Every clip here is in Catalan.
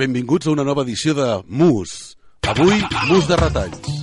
Benvinguts a una nova edició de Mus. Avui, Mus de retalls.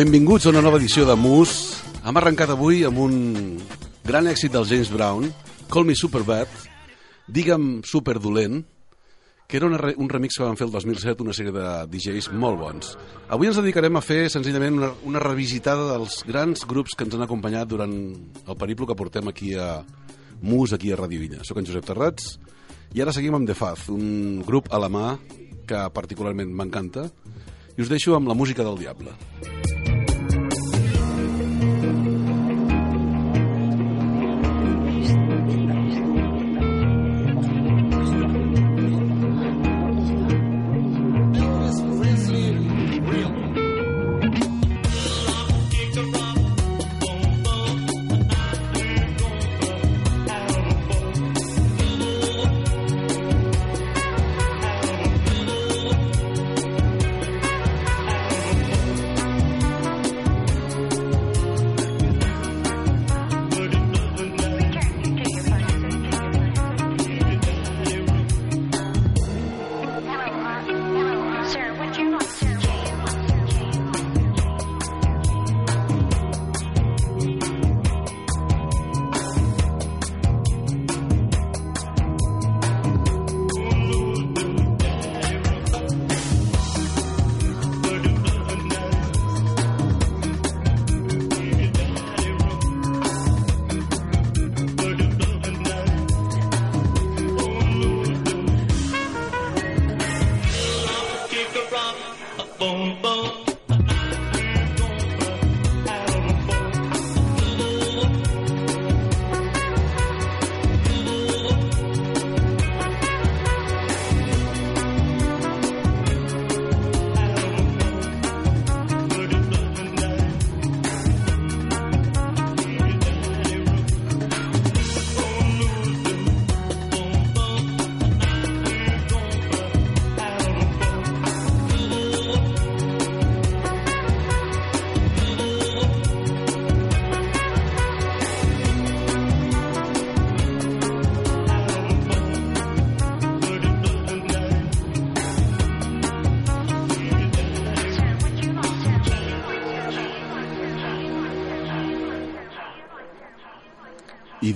Benvinguts a una nova edició de Mus. Hem arrencat avui amb un gran èxit del James Brown, Call Me Superbad, Digue'm Superdolent, que era un remix que van fer el 2007 una sèrie de DJs molt bons. Avui ens dedicarem a fer senzillament una, una revisitada dels grans grups que ens han acompanyat durant el periplo que portem aquí a Mus, aquí a Radio Illa. Soc en Josep Terrats i ara seguim amb The Faz, un grup a la mà que particularment m'encanta i us deixo amb la música del diable. Música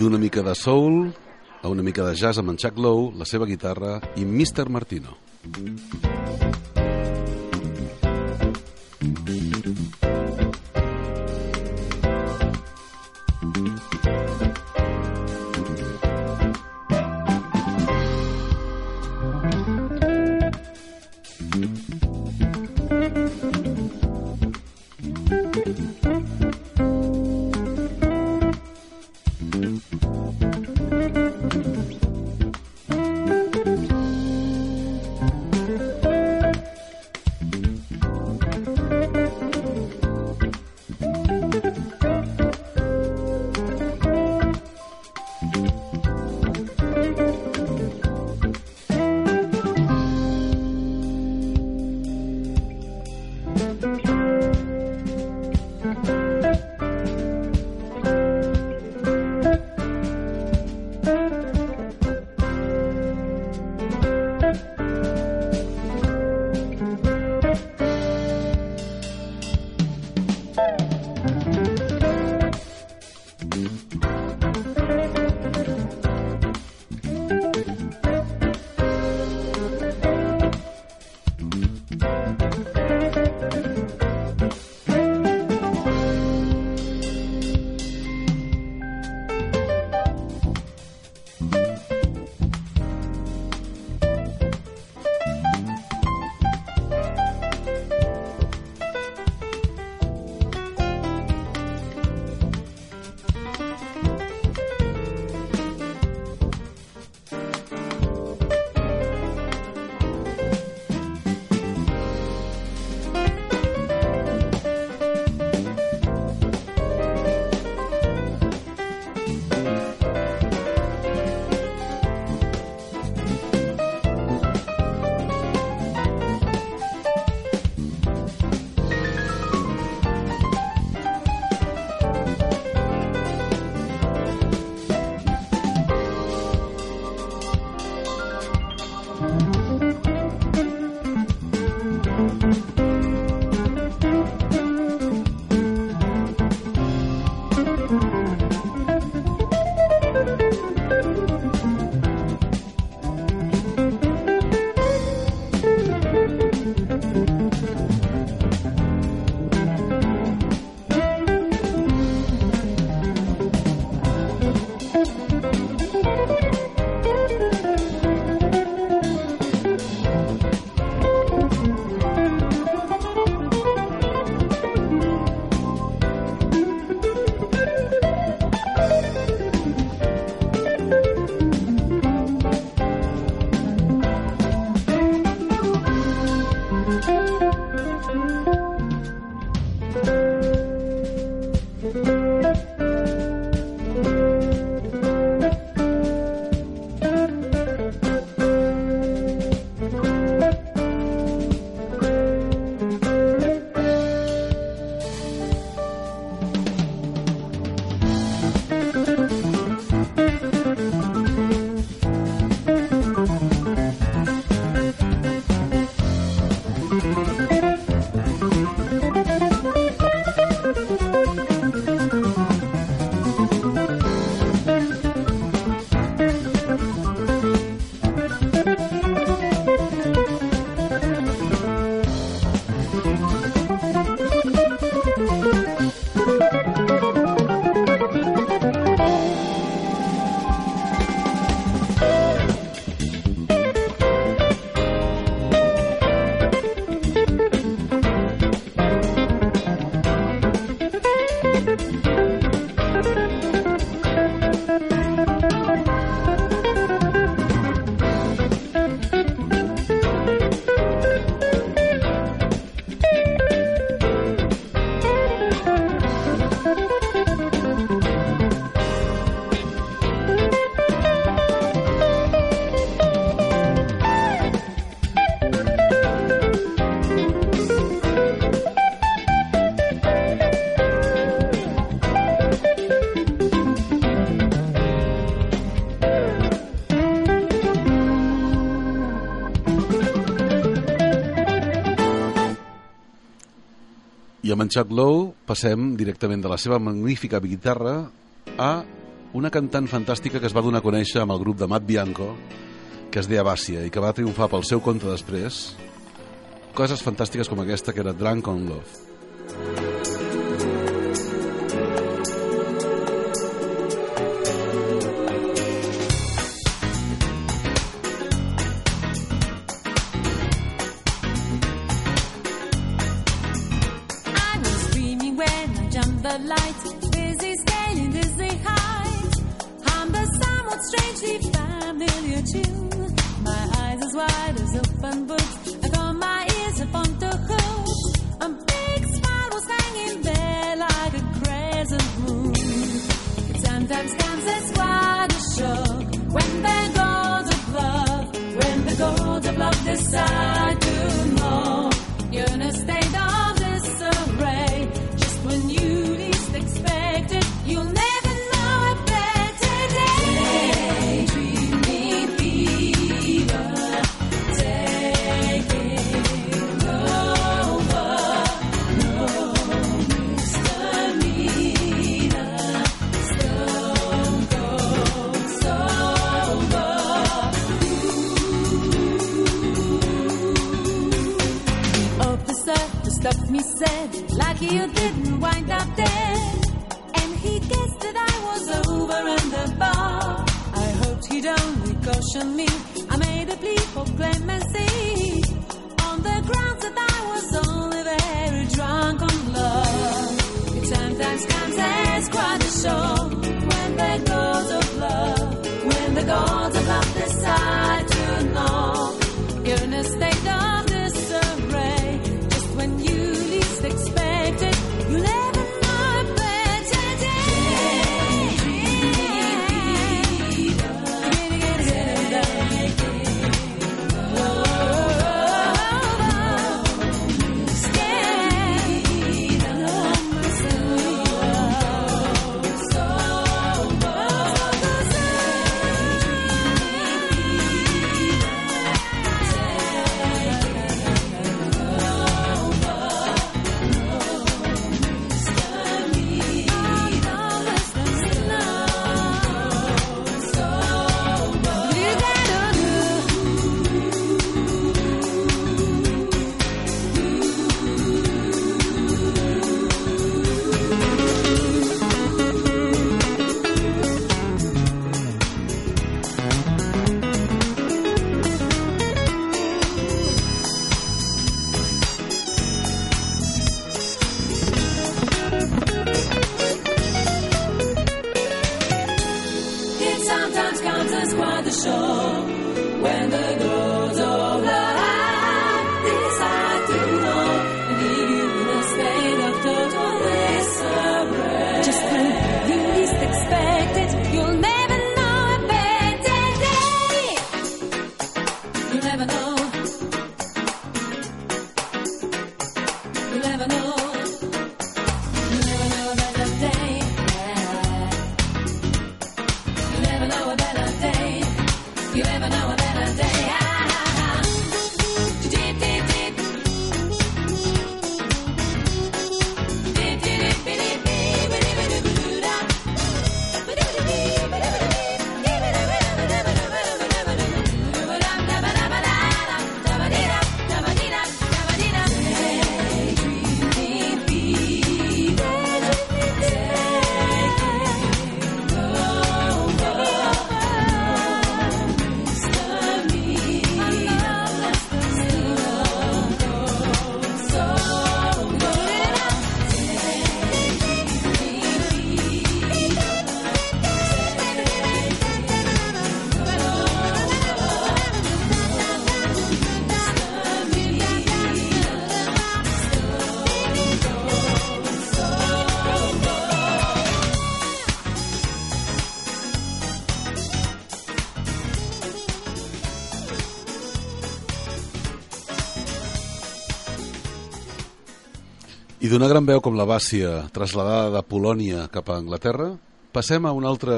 d'una mica de soul a una mica de jazz amb en Chuck Lowe, la seva guitarra i Mr. Martino. En Chuck Lowe passem directament de la seva magnífica guitarra a una cantant fantàstica que es va donar a conèixer amb el grup de Matt Bianco, que es deia Bàcia, i que va triomfar pel seu compte després. Coses fantàstiques com aquesta, que era Drunk on Love. You didn't wind up dead. And he guessed that I was over the bar. I hoped he'd only caution me. I made a plea for clemency on the grounds that I was only very drunk on love. It sometimes comes as quite a shock when the gods of love, when the gods of love decide by the show when the d'una gran veu com la Bàcia, traslladada de Polònia cap a Anglaterra, passem a una altra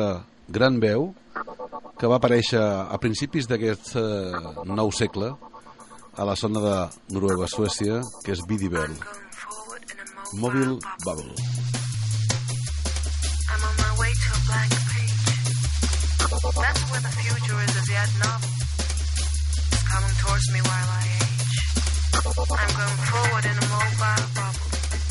gran veu que va aparèixer a principis d'aquest eh, nou segle a la zona de Noruega, Suècia, que és Bidi Bell. Mobile Bubble. I'm on my way to a blank page. That's where the future is as yet novel. It's coming towards me while I age. I'm going forward in a mobile bubble.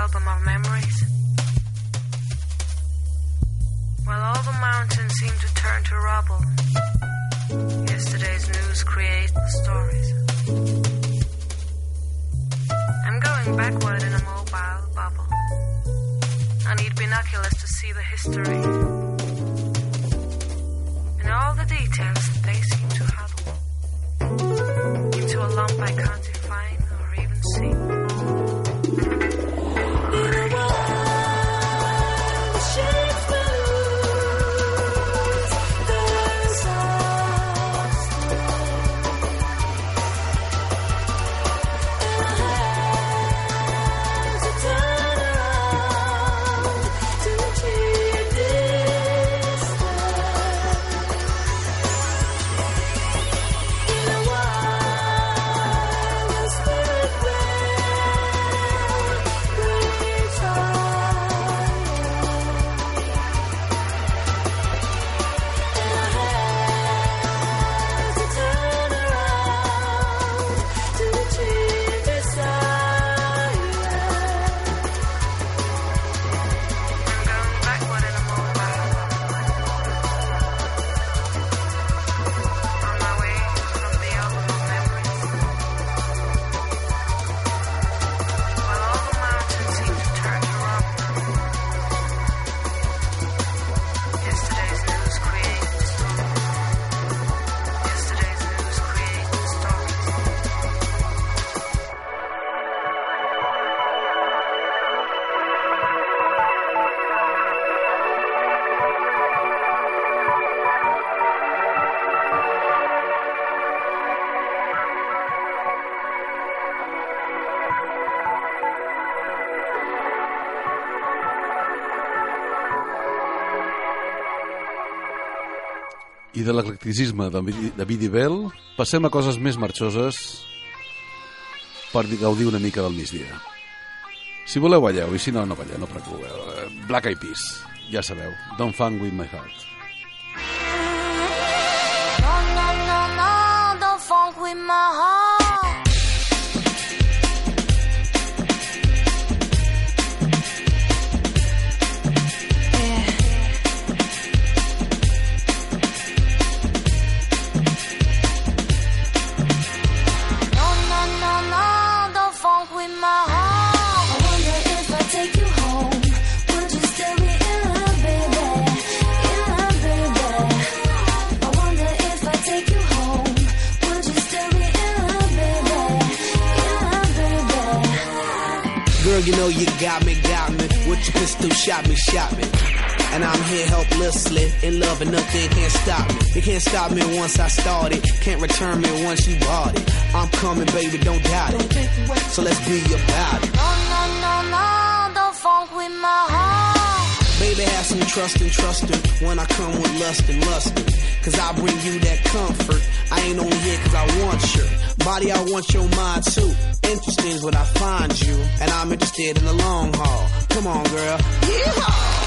album of memories? While all the mountains seem to turn to rubble, yesterday's news creates the stories. I'm going backward in a mobile bubble. I need binoculars to see the history. And all the details, they seem to huddle into a lump I can't l'eclecticisme de, de Bell passem a coses més marxoses per gaudir una mica del migdia. Si voleu, balleu, i si no, no balleu, no preocupeu. Eh, Black Eyed Peas, ja sabeu. Don't funk with my heart. No, no, no, no, don't funk with my heart. You know you got me, got me. With your pistol, shot me, shot me. And I'm here helplessly, in love and nothing can't stop me. You can't stop me once I started, can't return me once you bought it. I'm coming, baby, don't doubt it. So let's be about it. Baby, have some trust and trusting when I come with lust and lusting. Cause I bring you that comfort. I ain't only here cause I want your body, I want your mind too. Interesting is when I find you, and I'm interested in the long haul. Come on, girl. Yeehaw!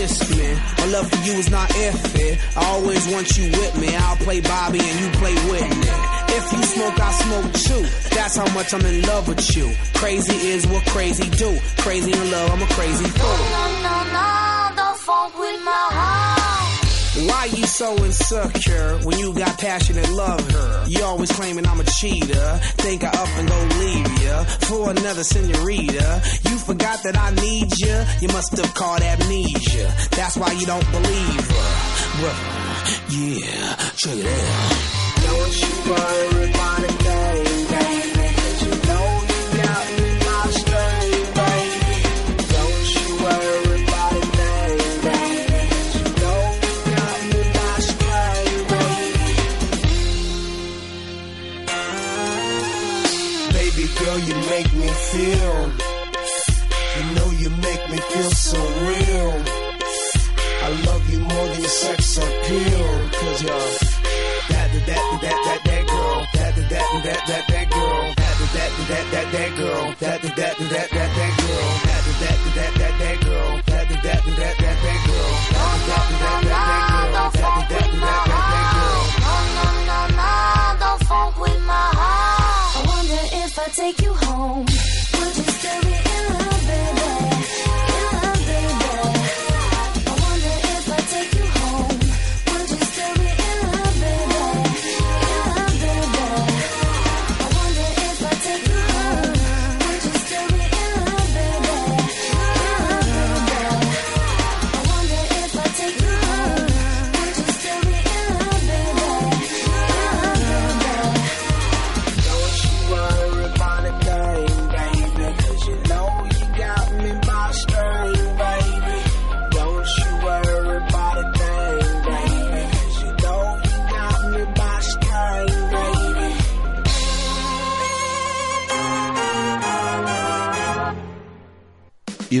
Kissed me. My love for you is not iffy. I always want you with me. I'll play Bobby and you play Whitney. If you smoke, I smoke too. That's how much I'm in love with you. Crazy is what crazy do. Crazy in love, I'm a crazy fool. no, no, no, don't funk with my heart. Why you so insecure when you got passion and love her? You always claiming I'm a cheater. Think I up and go leave ya for another senorita. You forgot that I need ya. You must have caught amnesia. That's why you don't believe her. Well, yeah, check it out. Don't you worry that, that, girl. That, that, that, that, that, girl. That, that, that, that, that, girl. That, that, that, that, that girl. That, that, that, that, that, girl. That, that, that, that, that, girl. That, that, that, that, that girl. No, no, no, no, don't funk with my heart. I wonder if I take you home.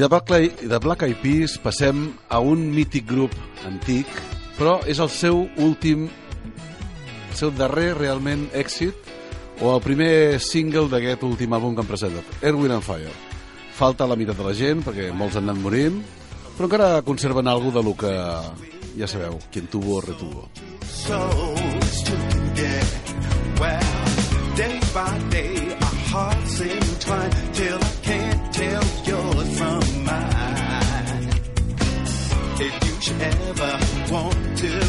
De Black, de Black Eyed Peas passem a un mític grup antic, però és el seu últim, el seu darrer realment èxit, o el primer single d'aquest últim àlbum que han presentat, Air, Wind and Fire. Falta la meitat de la gent, perquè molts han anat morint, però encara conserven alguna de lo que, ja sabeu, quien tuvo, retuvo. souls together. Well, day by day, our hearts entwine till you ever want to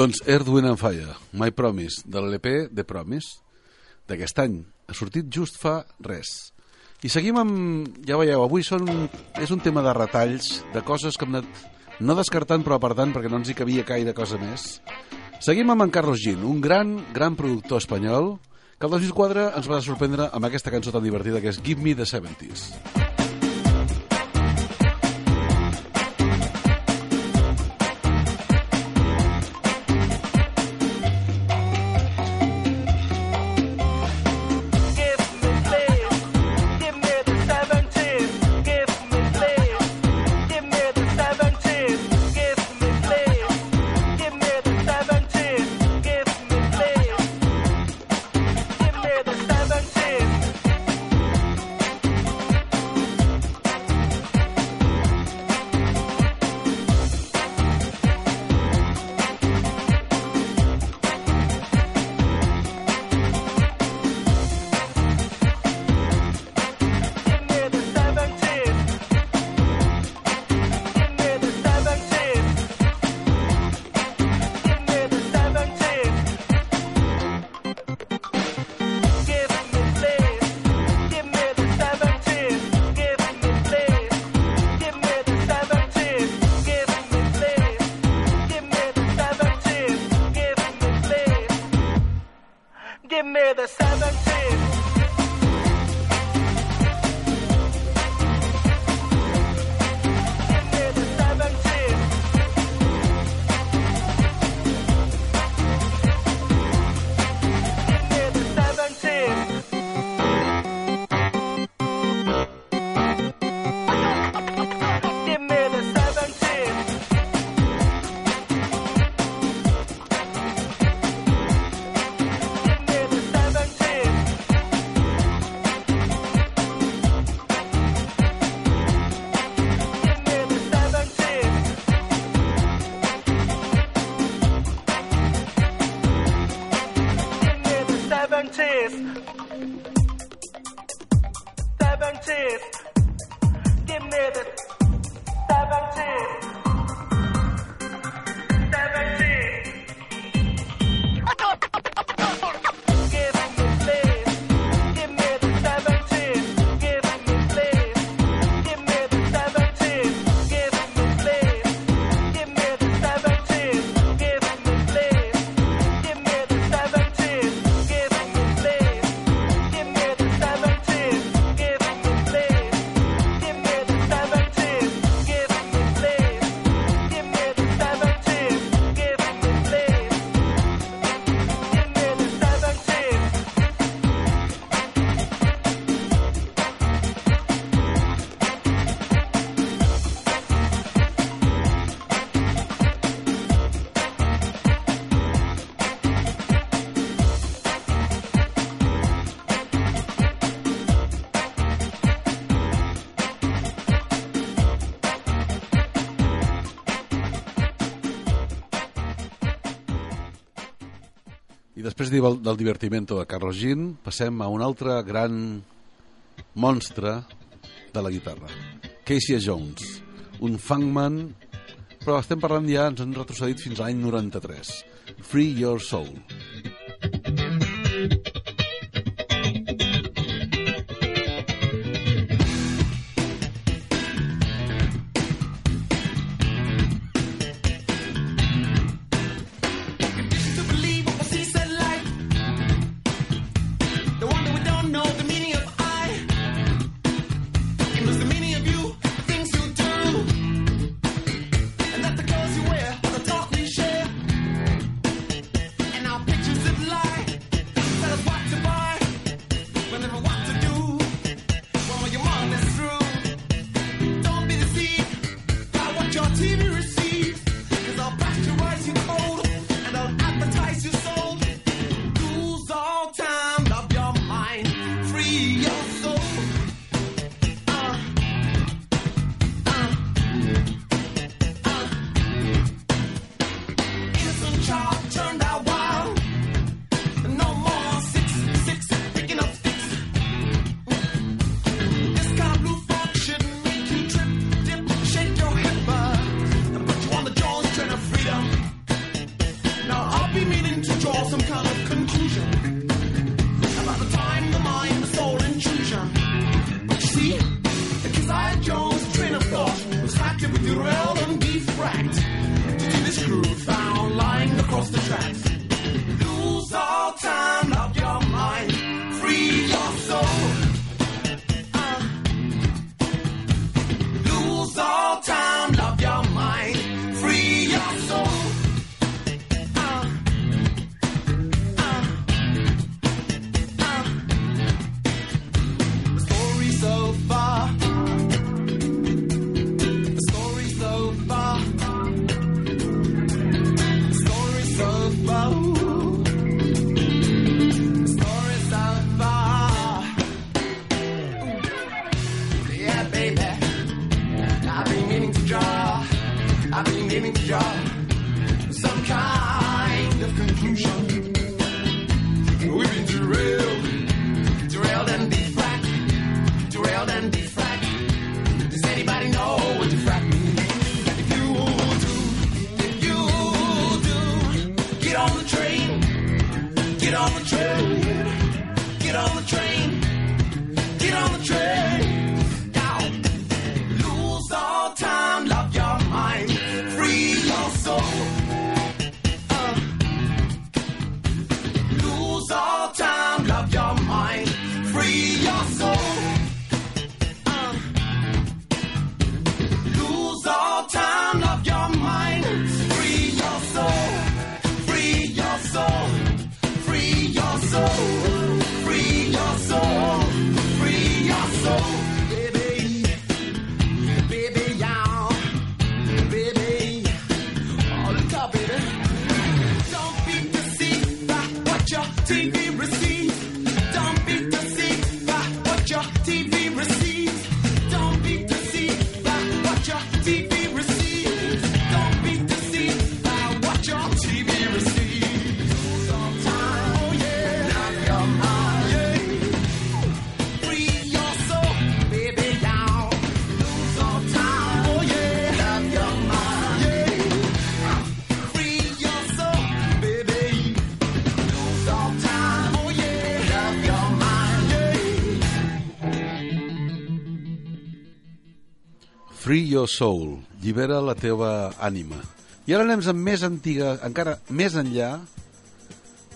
Doncs Earth, Wind and Fire, My Promise, de l'LP de Promise, d'aquest any. Ha sortit just fa res. I seguim amb... Ja veieu, avui són, és un tema de retalls, de coses que hem anat no descartant, però apartant, perquè no ens hi cabia gaire cosa més. Seguim amb en Carlos Gin, un gran, gran productor espanyol, que el 2004 ens va sorprendre amb aquesta cançó tan divertida que és Give Me the 70s. del divertimento de Carlos Gin, passem a un altre gran monstre de la guitarra, Casey Jones, un funkman, però estem parlant ja, ens han retrocedit fins a l'any 93, Free Your Soul. some kind of conclusion. Free Your Soul, Llibera la teva ànima. I ara anem amb més antiga, encara més enllà,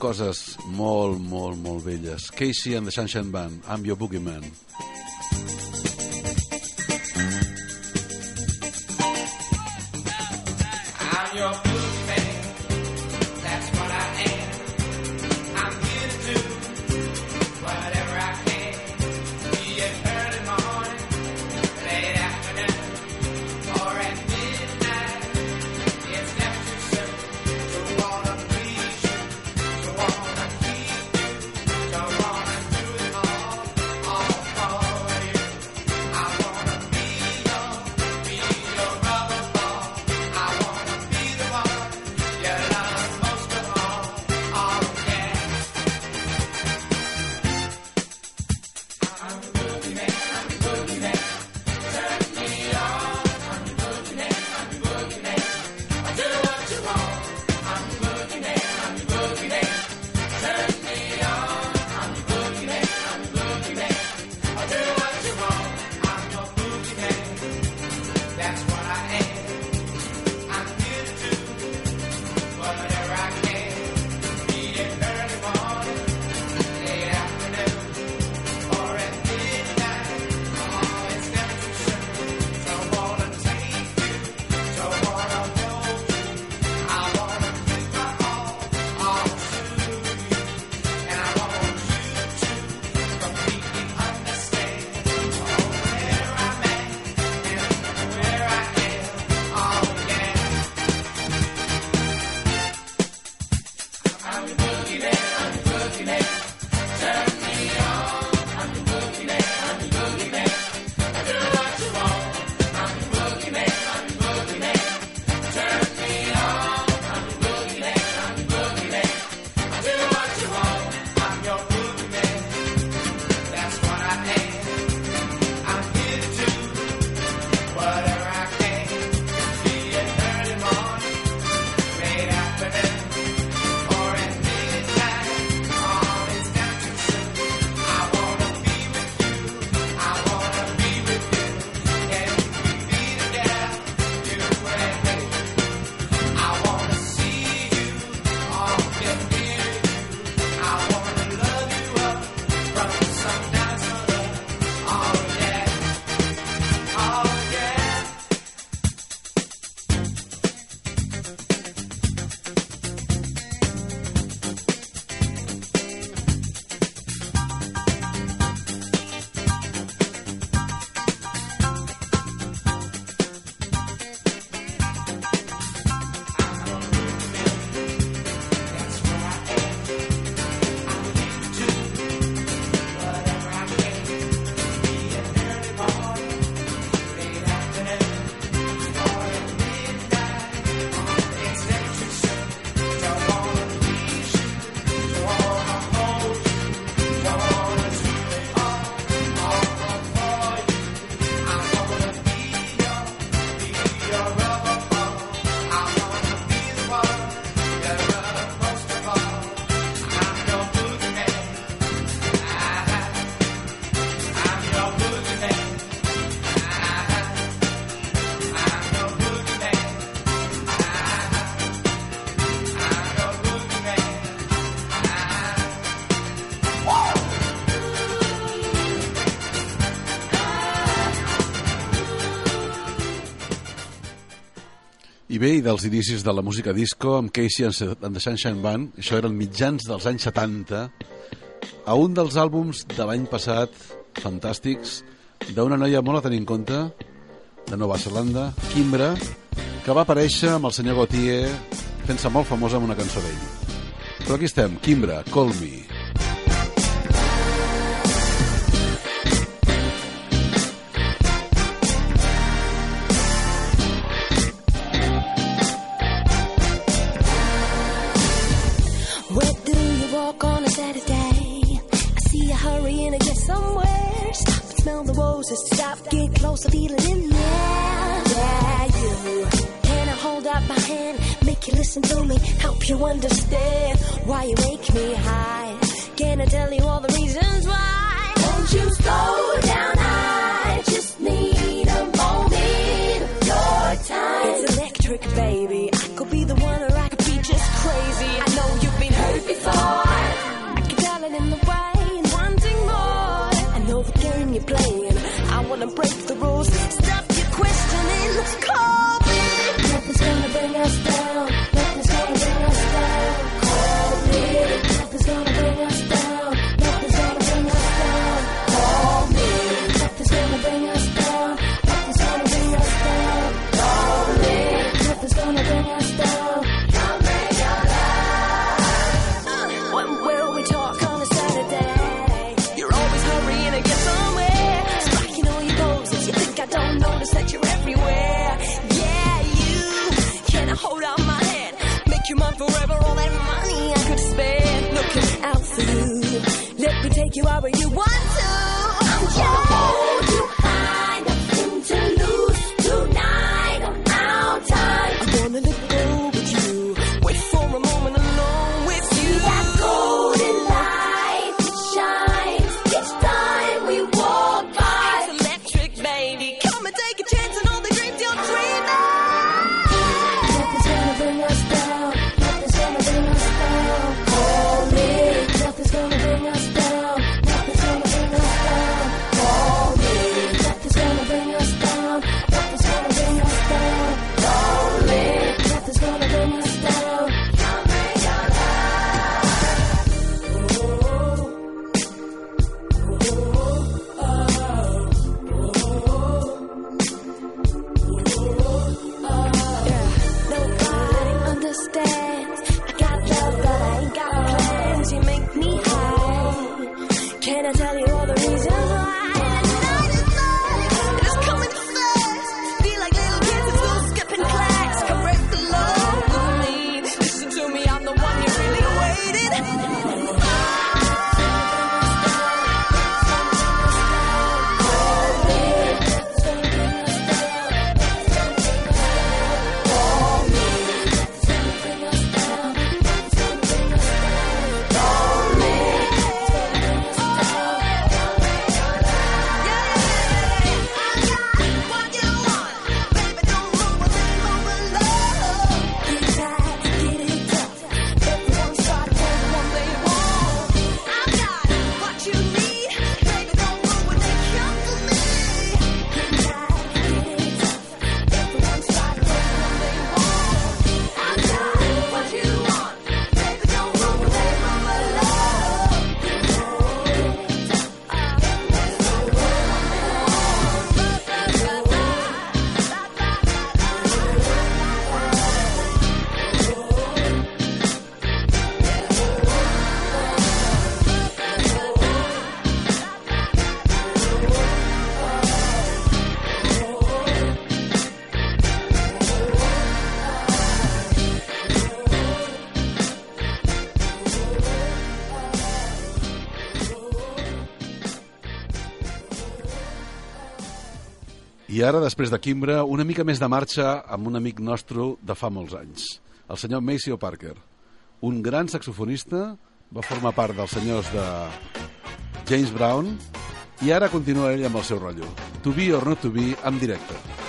coses molt, molt, molt velles. Casey and the Sunshine Band, I'm your boogeyman. man. Nivell dels inicis de la música disco amb Casey and the Sunshine Band, això eren mitjans dels anys 70, a un dels àlbums de l'any passat, fantàstics, d'una noia molt a tenir en compte, de Nova Zelanda, Kimbra, que va aparèixer amb el senyor Gautier fent-se molt famosa amb una cançó d'ell. Però aquí estem, Kimbra, Call Me. Roses. Stop, get closer, feel it in the. Yeah, you. Can I hold out my hand? Make you listen to me, help you understand why you make me high. Can I tell you all the reasons why? Won't you slow down? I just need a moment your time. It's electric, baby. I could be the one or I could be just crazy. I know you've been hurt before. I can tell it in the way and wanting more. I know the game you're playing. sorry you want ara, després de Kimbra, una mica més de marxa amb un amic nostre de fa molts anys, el senyor Maceo Parker. Un gran saxofonista, va formar part dels senyors de James Brown i ara continua ell amb el seu rotllo. To be or not to be, en directe.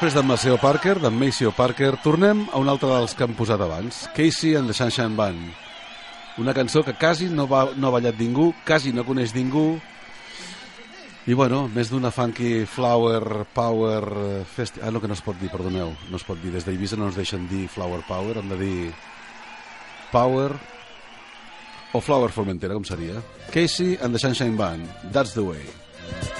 Després d'en Maceo Parker, d'en Maceo Parker, tornem a un altre dels que hem posat abans, Casey and the Sunshine Band. Una cançó que quasi no, va, no ha ballat ningú, quasi no coneix ningú, I bueno, més d'una funky flower power festi... Ah, no, que no es pot dir, perdoneu. No es pot dir. Des d'Eivissa no ens deixen dir flower power, hem de dir power o flower formentera, com seria. Casey and the Sunshine Band, That's the way.